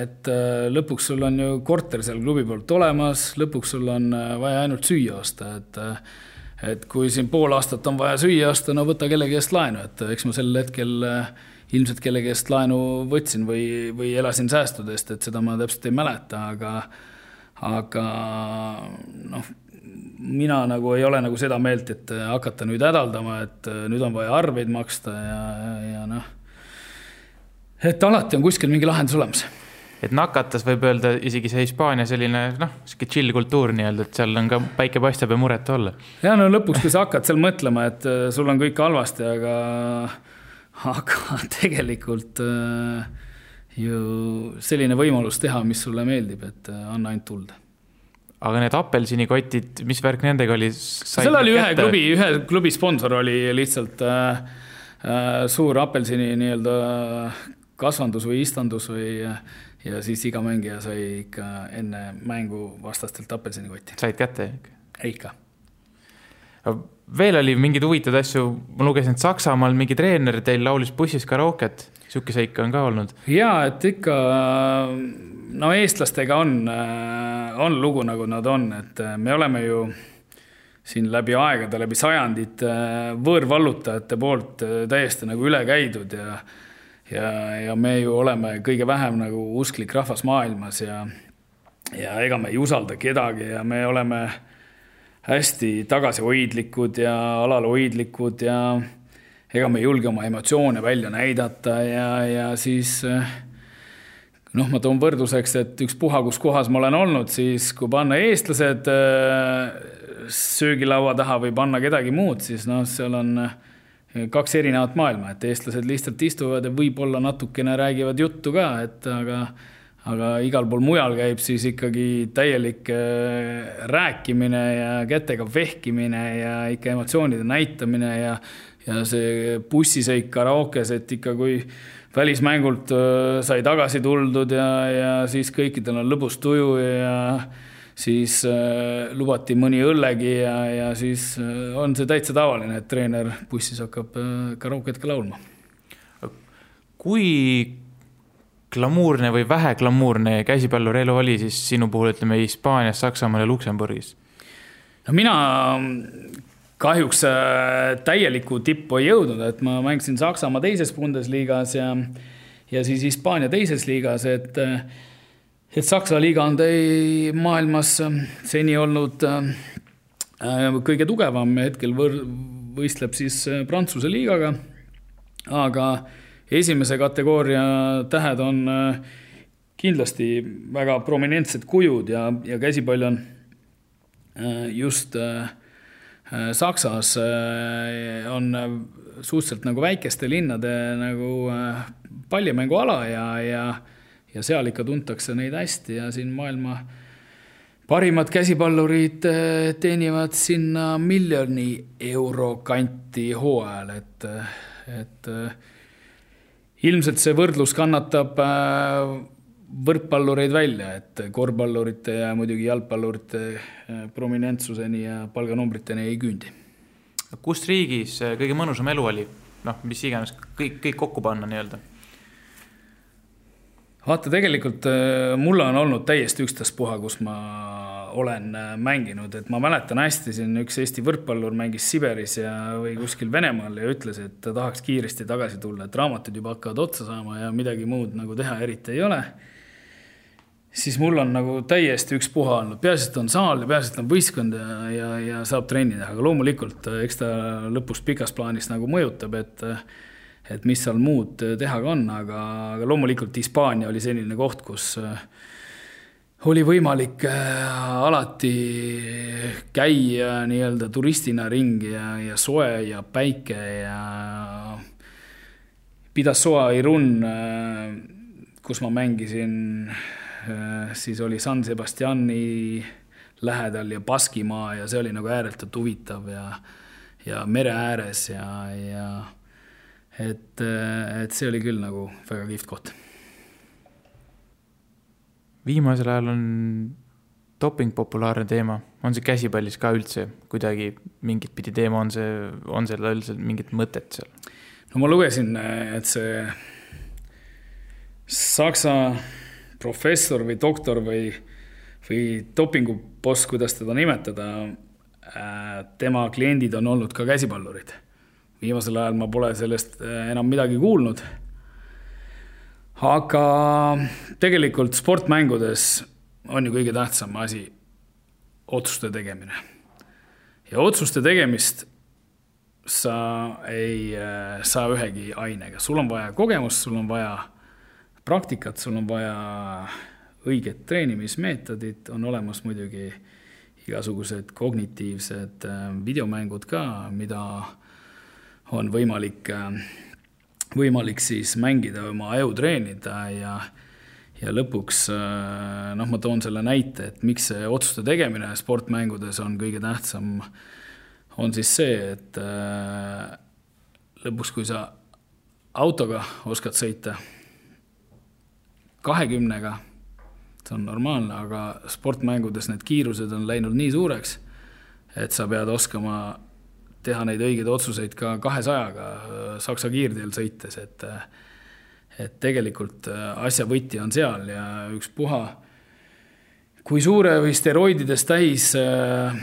et lõpuks sul on ju korter seal klubi poolt olemas, lõpuks sul on vaja ainult süüa osta, et et kui siin pool aastat on vaja süüa osta, no võta kellegi eest laenu, et eks ma sel hetkel äh, ilmselt kellegi eest laenu võtsin või, või elasin säästudest, et seda ma täpselt ei mäleta, aga aga noh, mina nagu ei ole nagu seda meelt, et hakata nüüd hädaldama, et nüüd on vaja arveid maksta ja, ja, ja noh, et alati on kuskil mingi lahendus olemas et nakatas, võib öelda isegi see Hispaania selline noh, sihuke chill kultuur nii-öelda, et seal on ka päike paistab ja muret olla. ja no lõpuks, kui sa hakkad seal mõtlema, et äh, sul on kõik halvasti, aga, aga tegelikult äh, ju selline võimalus teha, mis sulle meeldib, et äh, anna ainult tuld aga need apelsinikotid, mis värk nendega oli? seal oli ühe klubi, ühe klubi sponsor oli lihtsalt äh, äh, suur apelsini nii-öelda kasvandus või istandus või ja siis iga mängija sai ikka enne mängu vastastelt apelsinikotti. said kätte? ikka. veel oli mingeid huvitavaid asju, ma lugesin, et Saksamaal mingi treener teil laulis bussis karooket, sihuke seik on ka olnud? ja, et ikka no eestlastega on, on lugu, nagu nad on, et me oleme ju siin läbi aegade, läbi sajandite võõrvallutajate poolt täiesti nagu üle käidud ja ja, ja me ju oleme kõige vähem nagu usklik rahvas maailmas ja, ja ega me ei usalda kedagi ja me oleme hästi tagasihoidlikud ja alalhoidlikud ja ega me ei julge oma emotsioone välja näidata ja, ja siis noh, ma toon võrdluseks, et ükspuha, kus kohas ma olen olnud, siis kui panna eestlased äh, söögilaua taha või panna kedagi muud, siis noh, seal on äh, kaks erinevat maailma, et eestlased lihtsalt istuvad ja võib-olla natukene räägivad juttu ka, et aga aga igal pool mujal käib siis ikkagi täielik äh, rääkimine ja kätega vehkimine ja ikka emotsioonide näitamine ja ja see bussiseik karaokes, et ikka kui välismängult äh, sai tagasi tuldud ja, ja siis kõikidel on lõbus tuju ja siis äh, lubati mõni õllegi ja, ja siis äh, on see täitsa tavaline, et treener bussis hakkab äh, karauket ka laulma. kui glamuurne või vähe glamuurne käsipallurielu oli siis sinu puhul, ütleme Hispaanias, Saksamaal ja Luksemburgis? no mina kahjuks äh, täielikku tippu ei jõudnud, et ma mängisin Saksamaa teises Bundesligas ja, ja siis Hispaania teises liigas, et äh, et Saksa liiga on tei maailmas ähm, seni olnud ähm, äh, kõige tugevam, hetkel võr-, võistleb siis äh, Prantsuse liigaga. aga esimese kategooria tähed on äh, kindlasti väga prominentsed kujud ja, ja käsipall on just Saksas on suhteliselt nagu väikeste linnade nagu pallimänguala ja, ja ja seal ikka tuntakse neid hästi ja siin maailma parimad käsipallurid eh, teenivad sinna miljoni euro kanti hooajal, et, et eh, ilmselt see võrdlus kannatab eh, võrkpallureid välja, et korvpallurite ja muidugi jalgpallurite prominentsuseni ja palganumbriteni ei küündi. kus riigis kõige mõnusam elu oli? noh, mis iganes, kõik, kõik kokku panna nii-öelda vaata, tegelikult äh, mulle on olnud täiesti ükstaspuha, kus ma olen äh, mänginud, et ma mäletan hästi, siin üks Eesti võrkpallur mängis Siberis ja, või kuskil Venemaal ja ütles, et ta tahaks kiiresti tagasi tulla, et raamatud juba hakkavad otsa saama ja midagi muud nagu teha eriti ei ole. siis mul on nagu täiesti ükspuha olnud, peaasi, et on saal ja peaasi, et on võistkond ja, ja, ja saab trenni teha, aga loomulikult äh, eks ta lõpus pikas plaanis nagu mõjutab, et et mis seal muud teha ka on, aga, aga loomulikult Hispaania oli selline koht, kus äh, oli võimalik äh, alati käia nii-öelda turistina ringi ja, ja soe ja päike ja Pidassoa Irun, äh, kus ma mängisin, siis oli San Sebastiani lähedal ja Baskimaa ja see oli nagu ääretult huvitav ja, ja mere ääres ja, ja et, et see oli küll nagu väga kihvt koht. viimasel ajal on doping populaarne teema, on see käsipallis ka üldse kuidagi mingit pidi teema, on see, on sellel üldse mingit mõtet seal? no ma lugesin, et see saksa professor või doktor või, või dopinguboss, kuidas teda nimetada, tema kliendid on olnud ka käsipallurid. Viimasel ajal ma pole sellest enam midagi kuulnud. aga tegelikult sportmängudes on ju kõige tähtsam asi otsuste tegemine. ja otsuste tegemist sa ei saa ühegi ainega, sul on vaja kogemust, sul on vaja praktikat, sul on vaja õiget treenimismeetodit, on olemas muidugi igasugused kognitiivsed äh, videomängud ka, mida on võimalik, äh, võimalik siis mängida, oma aju treenida ja ja lõpuks äh, noh, ma toon selle näite, et miks see otsuste tegemine sportmängudes on kõige tähtsam, on siis see, et lõpuks, kui sa autoga oskad sõita kahekümnega see on normaalne, aga sportmängudes need kiirused on läinud nii suureks, et sa pead oskama teha neid õigeid otsuseid ka kahesajaga Saksa kiirteel sõites, et et tegelikult asja võti on seal ja ükspuha, kui suure või steroidides täis äh,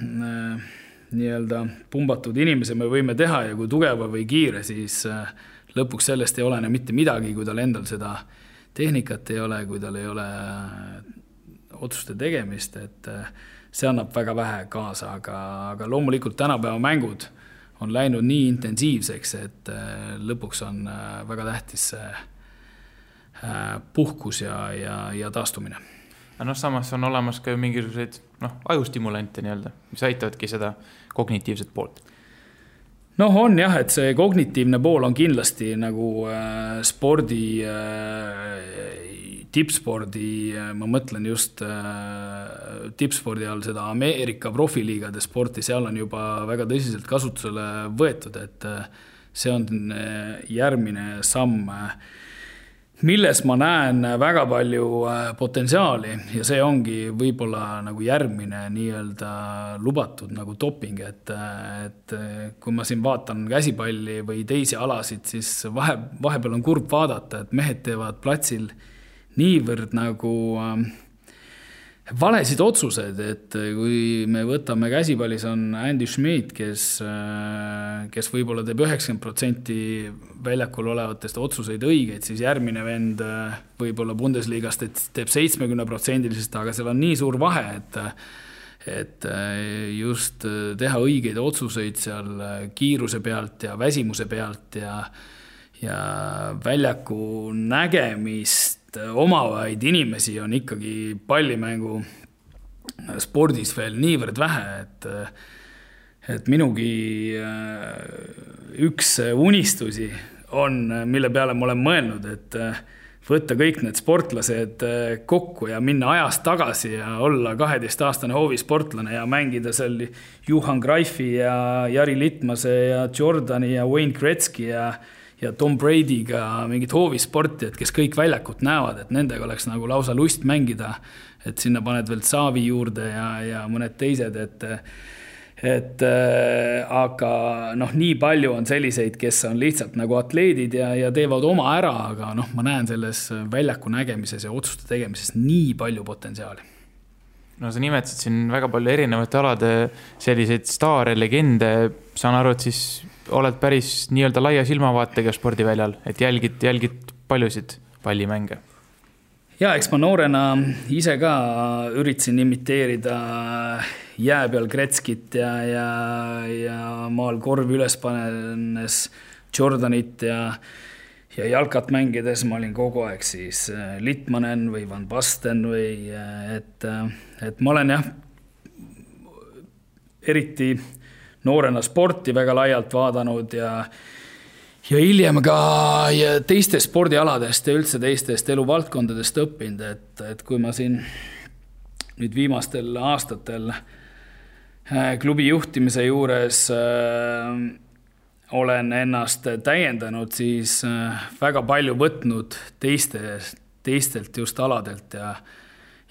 äh, nii-öelda pumbatud inimese me võime teha ja kui tugeva või kiire, siis äh, lõpuks sellest ei olene mitte midagi, kui tal endal seda äh, tehnikat ei ole, kui tal ei ole äh, otsuste tegemist, et äh, see annab väga vähe kaasa, aga, aga loomulikult tänapäeva mängud on läinud nii intensiivseks, et äh, lõpuks on väga tähtis see puhkus ja, ja, ja taastumine. aga noh, samas on olemas ka ju mingisuguseid noh, ajustimulante nii-öelda, mis aitavadki seda kognitiivset poolt noh, on jah, et see kognitiivne pool on kindlasti nagu äh, spordi äh,, tippspordi äh,, ma mõtlen just äh, tippspordi all seda Ameerika profiliigade sporti, seal on juba väga tõsiselt kasutusele võetud, et äh, see on järgmine samm milles ma näen väga palju potentsiaali ja see ongi võib-olla nagu järgmine nii-öelda lubatud nagu doping, et, et kui ma siin vaatan käsipalli või teisi alasid, siis vahe, vahepeal on kurb vaadata, et mehed teevad platsil niivõrd nagu äh, valesid otsuseid, et kui me võtame käsipallis, on Andy Schmidt, kes, kes võib-olla teeb üheksakümmend protsenti väljakul olevatest otsuseid õigeid, siis järgmine vend võib-olla Bundesliga-st teeb seitsmekümneprotsendilisest, aga seal on nii suur vahe, et et just teha õigeid otsuseid seal kiiruse pealt ja väsimuse pealt ja ja väljaku nägemist omavaid inimesi on ikkagi pallimängu spordis veel niivõrd vähe, et et minugi äh, üks unistusi on, mille peale ma olen mõelnud, et äh, võtta kõik need sportlased äh, kokku ja minna ajas tagasi ja olla kaheteistaastane hoovisportlane ja mängida seal Juhan Greifi ja Jari Litmase ja Jordani ja Wayne Gretzky ja ja Tom Brady'ga mingit hoovisporti, et kes kõik väljakut näevad, et nendega oleks nagu lausa lust mängida. et sinna paned veel Saavi juurde ja, ja mõned teised, et et äh, aga noh, nii palju on selliseid, kes on lihtsalt nagu atleedid ja, ja teevad oma ära, aga noh, ma näen selles väljaku nägemises ja otsuste tegemises nii palju potentsiaali no sa nimetasid siin väga palju erinevate alade selliseid staare, legende, saan aru, et siis oled päris nii-öelda laia silmavaatega spordiväljal, et jälgid, jälgid paljusid pallimänge? ja eks ma noorena ise ka üritasin imiteerida jää peal Kretskit ja, ja, ja maal korvi üles pannes Jordanit ja ja jalkat mängides ma olin kogu aeg siis äh, Litmanen või Van Basten või äh, et, äh, et ma olen jah, eriti noorena sporti väga laialt vaadanud ja ja hiljem ka ja teistest spordialadest ja üldse teistest eluvaldkondadest õppinud, et, et kui ma siin nüüd viimastel aastatel klubi juhtimise juures äh, olen ennast täiendanud, siis äh, väga palju võtnud teiste, teistelt just aladelt ja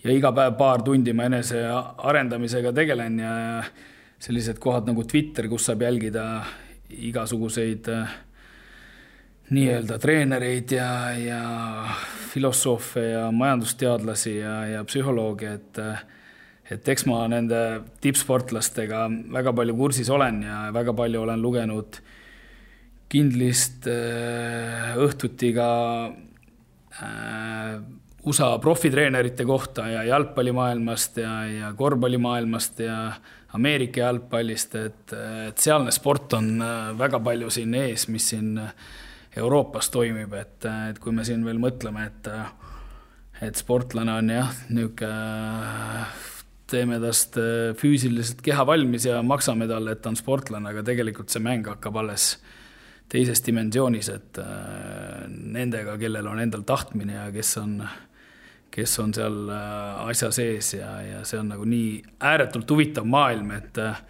ja iga päev paar tundi ma enesearendamisega tegelen ja sellised kohad nagu Twitter, kus saab jälgida igasuguseid äh, nii-öelda treenereid ja, ja filosoofe ja majandusteadlasi ja, ja psühholooge, et et eks ma nende tippsportlastega väga palju kursis olen ja väga palju olen lugenud kindlist äh, õhtuti ka äh, USA profitreenerite kohta ja jalgpallimaailmast ja, ja korvpallimaailmast ja Ameerika jalgpallist, et, et sealne sport on äh, väga palju siin ees, mis siin Euroopas toimib, et, et kui me siin veel mõtleme, et et sportlane on jah, niisugune teeme tast füüsiliselt keha valmis ja maksame talle, et ta on sportlane, aga tegelikult see mäng hakkab alles teises dimensioonis, et nendega, kellel on endal tahtmine ja kes on äh, kes on seal äh, asja sees ja, ja see on nagu nii ääretult huvitav maailm, et äh,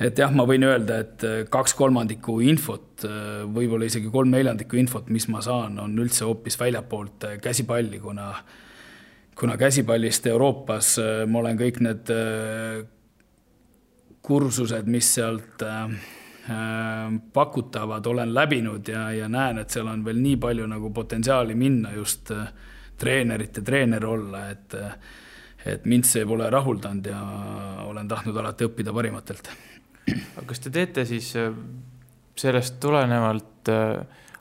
et jah, ma võin öelda, et äh, kaks kolmandikku infot, võib-olla isegi kolm neljandikku infot, mis ma saan, on üldse hoopis väljapoolt käsipalli, kuna kuna käsipallist Euroopas ma olen kõik need kursused, mis sealt pakutavad, olen läbinud ja, ja näen, et seal on veel nii palju nagu potentsiaali minna just äh, treenerite treener olla, et et mind see pole rahuldanud ja olen tahtnud alati õppida parimatelt. aga kas te teete siis äh, sellest tulenevalt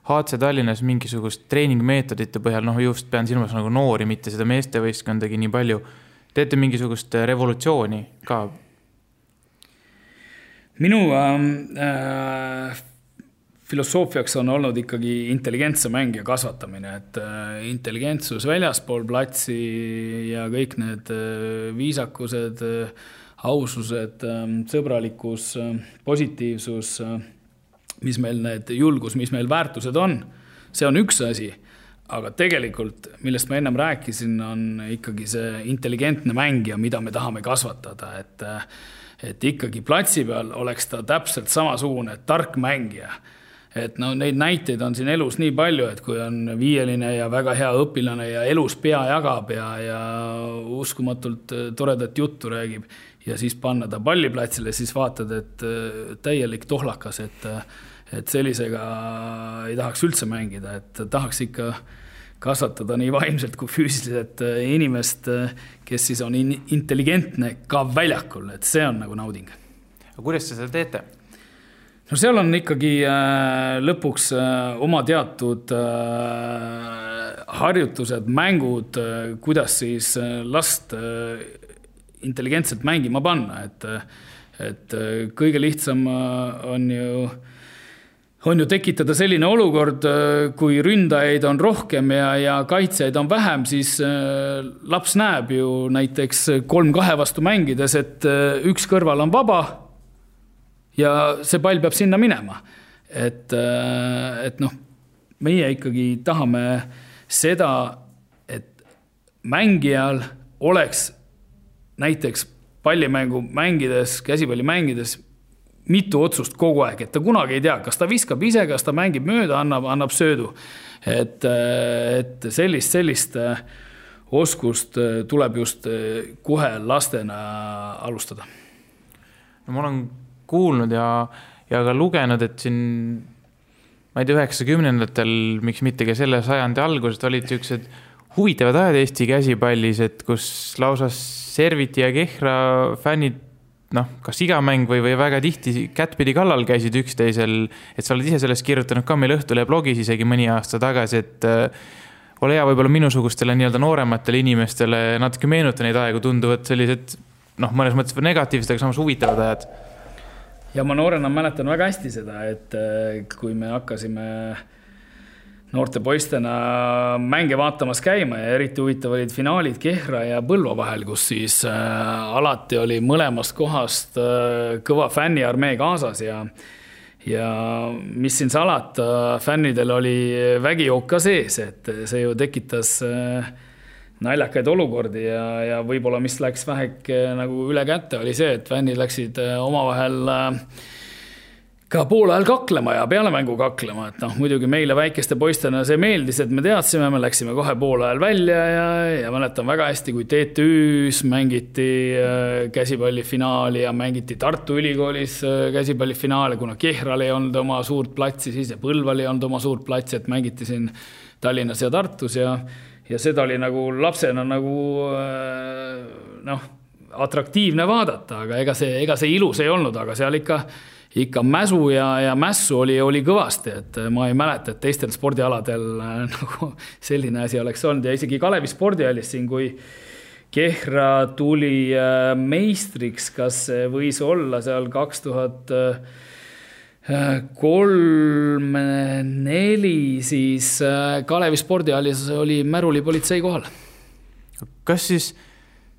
HC äh, Tallinnas mingisugust treeningmeetodite põhjal, noh, just pean silmas nagu noori, mitte seda meestevõistkondagi nii palju, teete mingisugust äh, revolutsiooni ka? minu ähm, äh, filosoofiaks on olnud ikkagi intelligentse mängija kasvatamine, et äh, intelligentsus väljaspool platsi ja kõik need äh, viisakused, äh, ausused, sõbralikkus, positiivsus, mis meil need, julgus, mis meil väärtused on, see on üks asi. Aga tegelikult, millest ma ennem rääkisin, on ikkagi see intelligentne mängija, mida me tahame kasvatada, et et ikkagi platsi peal oleks ta täpselt samasugune tark mängija et no neid näiteid on siin elus nii palju, et kui on viieline ja väga hea õpilane ja elus pea jagab ja, ja uskumatult äh, toredat juttu räägib ja siis panna ta palliplatsile, siis vaatad, et äh, täielik tohlakas, et, äh, et sellisega ei tahaks üldse mängida, et tahaks ikka kasvatada nii vaimselt kui füüsiliselt inimest, kes siis on intelligentne ka väljakul, et see on nagu nauding. aga kuidas te seda teete? No seal on ikkagi äh, lõpuks äh, oma teatud äh, harjutused, mängud, kuidas siis last intelligentselt mängima panna, et, et kõige lihtsam on ju on ju tekitada selline olukord, kui ründajaid on rohkem ja, ja kaitsjaid on vähem, siis laps näeb ju näiteks kolm-kahe vastu mängides, et üks kõrval on vaba ja see pall peab sinna minema. et, äh, et noh, meie ikkagi tahame seda, et mängijal oleks näiteks pallimängu mängides, käsipalli mängides mitu otsust kogu aeg, et ta kunagi ei tea, kas ta viskab ise, kas ta mängib mööda, annab, annab söödu. et, äh, et sellist, sellist äh, oskust tuleb just kohe lastena alustada. no ma olen kuulnud ja, ja ka lugenud, et siin ma ei tea, üheksakümnendatel, miks mitte ka selle sajandi algusest olid siuksed huvitavad ajad Eesti käsipallis, et kus lausa Serviti ja Kehra fännid noh, kas iga mäng või, või väga tihti kättpidi kallal käisid üksteisel, et sa oled ise sellest kirjutanud ka meil Õhtulehe blogis isegi mõni aasta tagasi, et äh, ole hea, võib-olla minusugustele nii-öelda noorematele inimestele natuke meenuta neid aegu, tunduvad sellised noh, mõnes mõttes negatiivsed, aga samas huvitavad ajad ja ma noorena mäletan väga hästi seda, et äh, kui me hakkasime noorte poistena mänge vaatamas käima ja eriti huvitav olid finaalid Kehra ja Põlva vahel, kus siis äh, alati oli mõlemast kohast äh, kõva fänniarmee kaasas ja ja mis siin salata, fännidel oli vägijook ka sees, et see ju tekitas äh, naljakaid olukordi ja, ja võib-olla, mis läks väheke nagu üle käte, oli see, et fännid läksid äh, omavahel äh, ka poole ajal kaklema ja pealemängu kaklema, et noh, muidugi meile väikeste poistena see meeldis, et me teadsime, me läksime kohe poole ajal välja ja, ja mäletan väga hästi, kui TTÜ-s mängiti käsipallifinaali ja mängiti Tartu Ülikoolis käsipallifinaali, kuna Kehral ei olnud oma suurt platsi siis ja Põlval ei olnud oma suurt platsi, et mängiti siin Tallinnas ja Tartus ja ja seda oli nagu lapsena nagu äh, noh, atraktiivne vaadata, aga ega see, ega see ilus ei olnud, aga seal ikka ikka mäsu ja, ja mässu oli, oli kõvasti, et ma ei mäleta, et teistel spordialadel nagu selline asi oleks olnud. Ja isegi Kalevi spordihallis siin, kui Kehra tuli äh, meistriks, kas see võis olla seal kaks tuhat äh, kolm, neli, siis äh, Kalevi spordihallis oli Märuli politsei kohal. kas siis,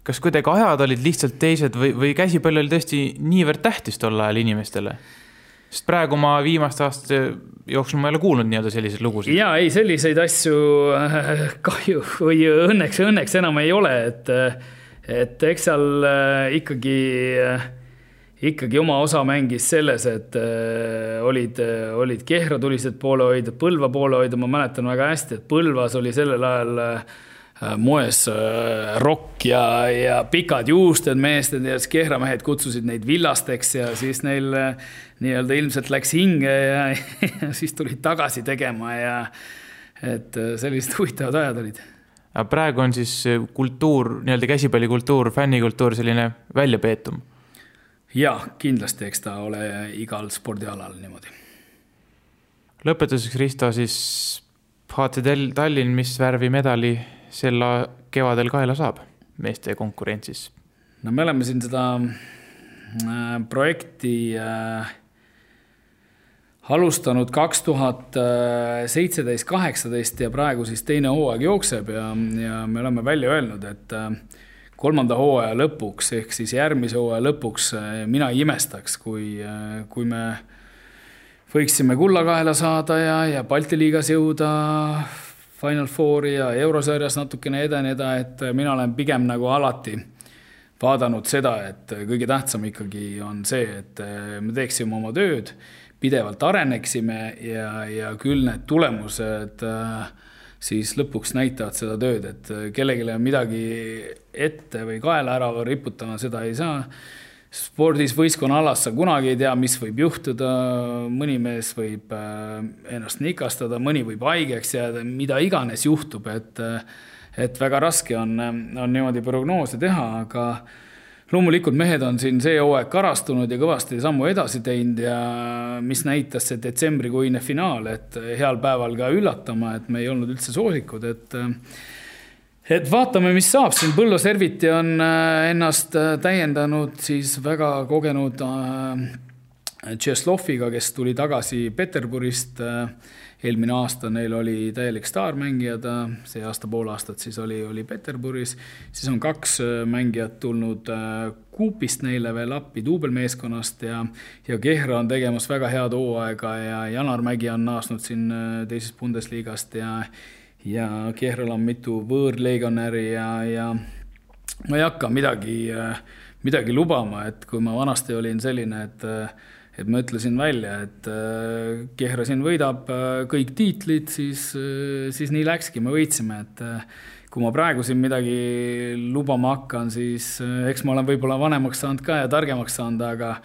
kas kuidagi ajad olid lihtsalt teised või, või käsipall oli tõesti niivõrd tähtis tol ajal inimestele? sest praegu ma viimaste aastate jooksul ma ei ole kuulnud nii-öelda selliseid lugusid. ja ei, selliseid asju äh, kahju või õnneks, õnneks enam ei ole, et, et eks seal äh, ikkagi, äh, ikkagi oma osa mängis selles, et olid, olid Kehra tulised poolehoidjad, Põlva poolehoidjad, ma mäletan väga hästi, et Põlvas oli sellel ajal moes rokk ja, ja pikad juusted meestel ja siis Kehra mehed kutsusid neid villasteks ja siis neil nii-öelda ilmselt läks hinge ja, ja siis tulid tagasi tegema ja et äh, sellised huvitavad ajad olid. aga praegu on siis kultuur, nii-öelda käsipallikultuur, fännikultuur selline väljapeetum? Jah, kindlasti, eks ta ole igal spordialal niimoodi. lõpetuseks, Risto, siis HC Tallinn, mis värvi medali sel kevadel kaela saab meeste konkurentsis? no me oleme siin seda äh, projekti äh, alustanud kaks tuhat seitseteist, kaheksateist ja praegu siis teine hooaeg jookseb ja, ja me oleme välja öelnud, et äh, kolmanda hooaja lõpuks ehk siis järgmise hooaja lõpuks äh, mina ei imestaks, kui, äh, kui me võiksime kulla kaela saada ja, ja Balti liigas jõuda Final Fouri ja eurosarjas natukene edeneda, et mina olen pigem nagu alati vaadanud seda, et kõige tähtsam ikkagi on see, et me teeksime oma tööd pidevalt areneksime ja, ja küll need tulemused äh, siis lõpuks näitavad seda tööd, et kellelegi midagi ette või kaela ära riputama, seda ei saa. spordis võistkonnaalas sa kunagi ei tea, mis võib juhtuda, mõni mees võib äh, ennast nikastada, mõni võib haigeks jääda, mida iganes juhtub, et et väga raske on, on niimoodi prognoose teha, aga loomulikult mehed on siin see hooaeg karastunud ja kõvasti sammu edasi teinud ja mis näitas see detsembrikuine finaal, et heal päeval ka üllatama, et me ei olnud üldse soosikud, et et vaatame, mis saab, siin Põllo Serviti on äh, ennast äh, täiendanud siis väga kogenud äh, Tšesloviga, kes tuli tagasi Peterburist eelmine aasta neil oli täielik staarmängija ta, see aasta pool aastat siis oli, oli Peterburis, siis on kaks äh, mängijat tulnud Coopist äh, neile veel appi duubelmeeskonnast ja ja Kehra on tegemas väga head hooaega ja Janar Mägi on naasnud siin äh, teisest Bundesliga-st ja ja Kehral on mitu võõrlegionäri ja, ja ma ei hakka midagi, midagi lubama, et kui ma vanasti olin selline, et et ma ütlesin välja, et äh, Kehra siin võidab äh, kõik tiitlid, siis, äh, siis nii läkski, me võitsime, et kui ma praegu siin midagi lubama hakkan, siis eks ma olen võib-olla vanemaks saanud ka ja targemaks saanud, aga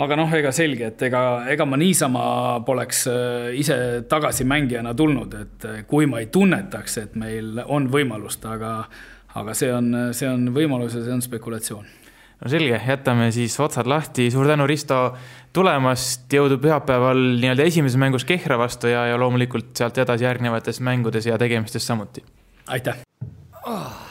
aga noh, ega selge, et ega, ega ma niisama poleks ise tagasi mängijana tulnud, et kui ma ei tunnetaks, et meil on võimalust, aga aga see on, see on võimalus ja see on spekulatsioon no selge, jätame siis otsad lahti, suur tänu, Risto, tulemast, jõudu pühapäeval nii-öelda esimeses mängus Kehra vastu ja, ja loomulikult sealt edasi järgnevates mängudes ja tegemistes samuti. aitäh oh.!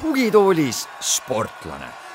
tugitoolis sportlane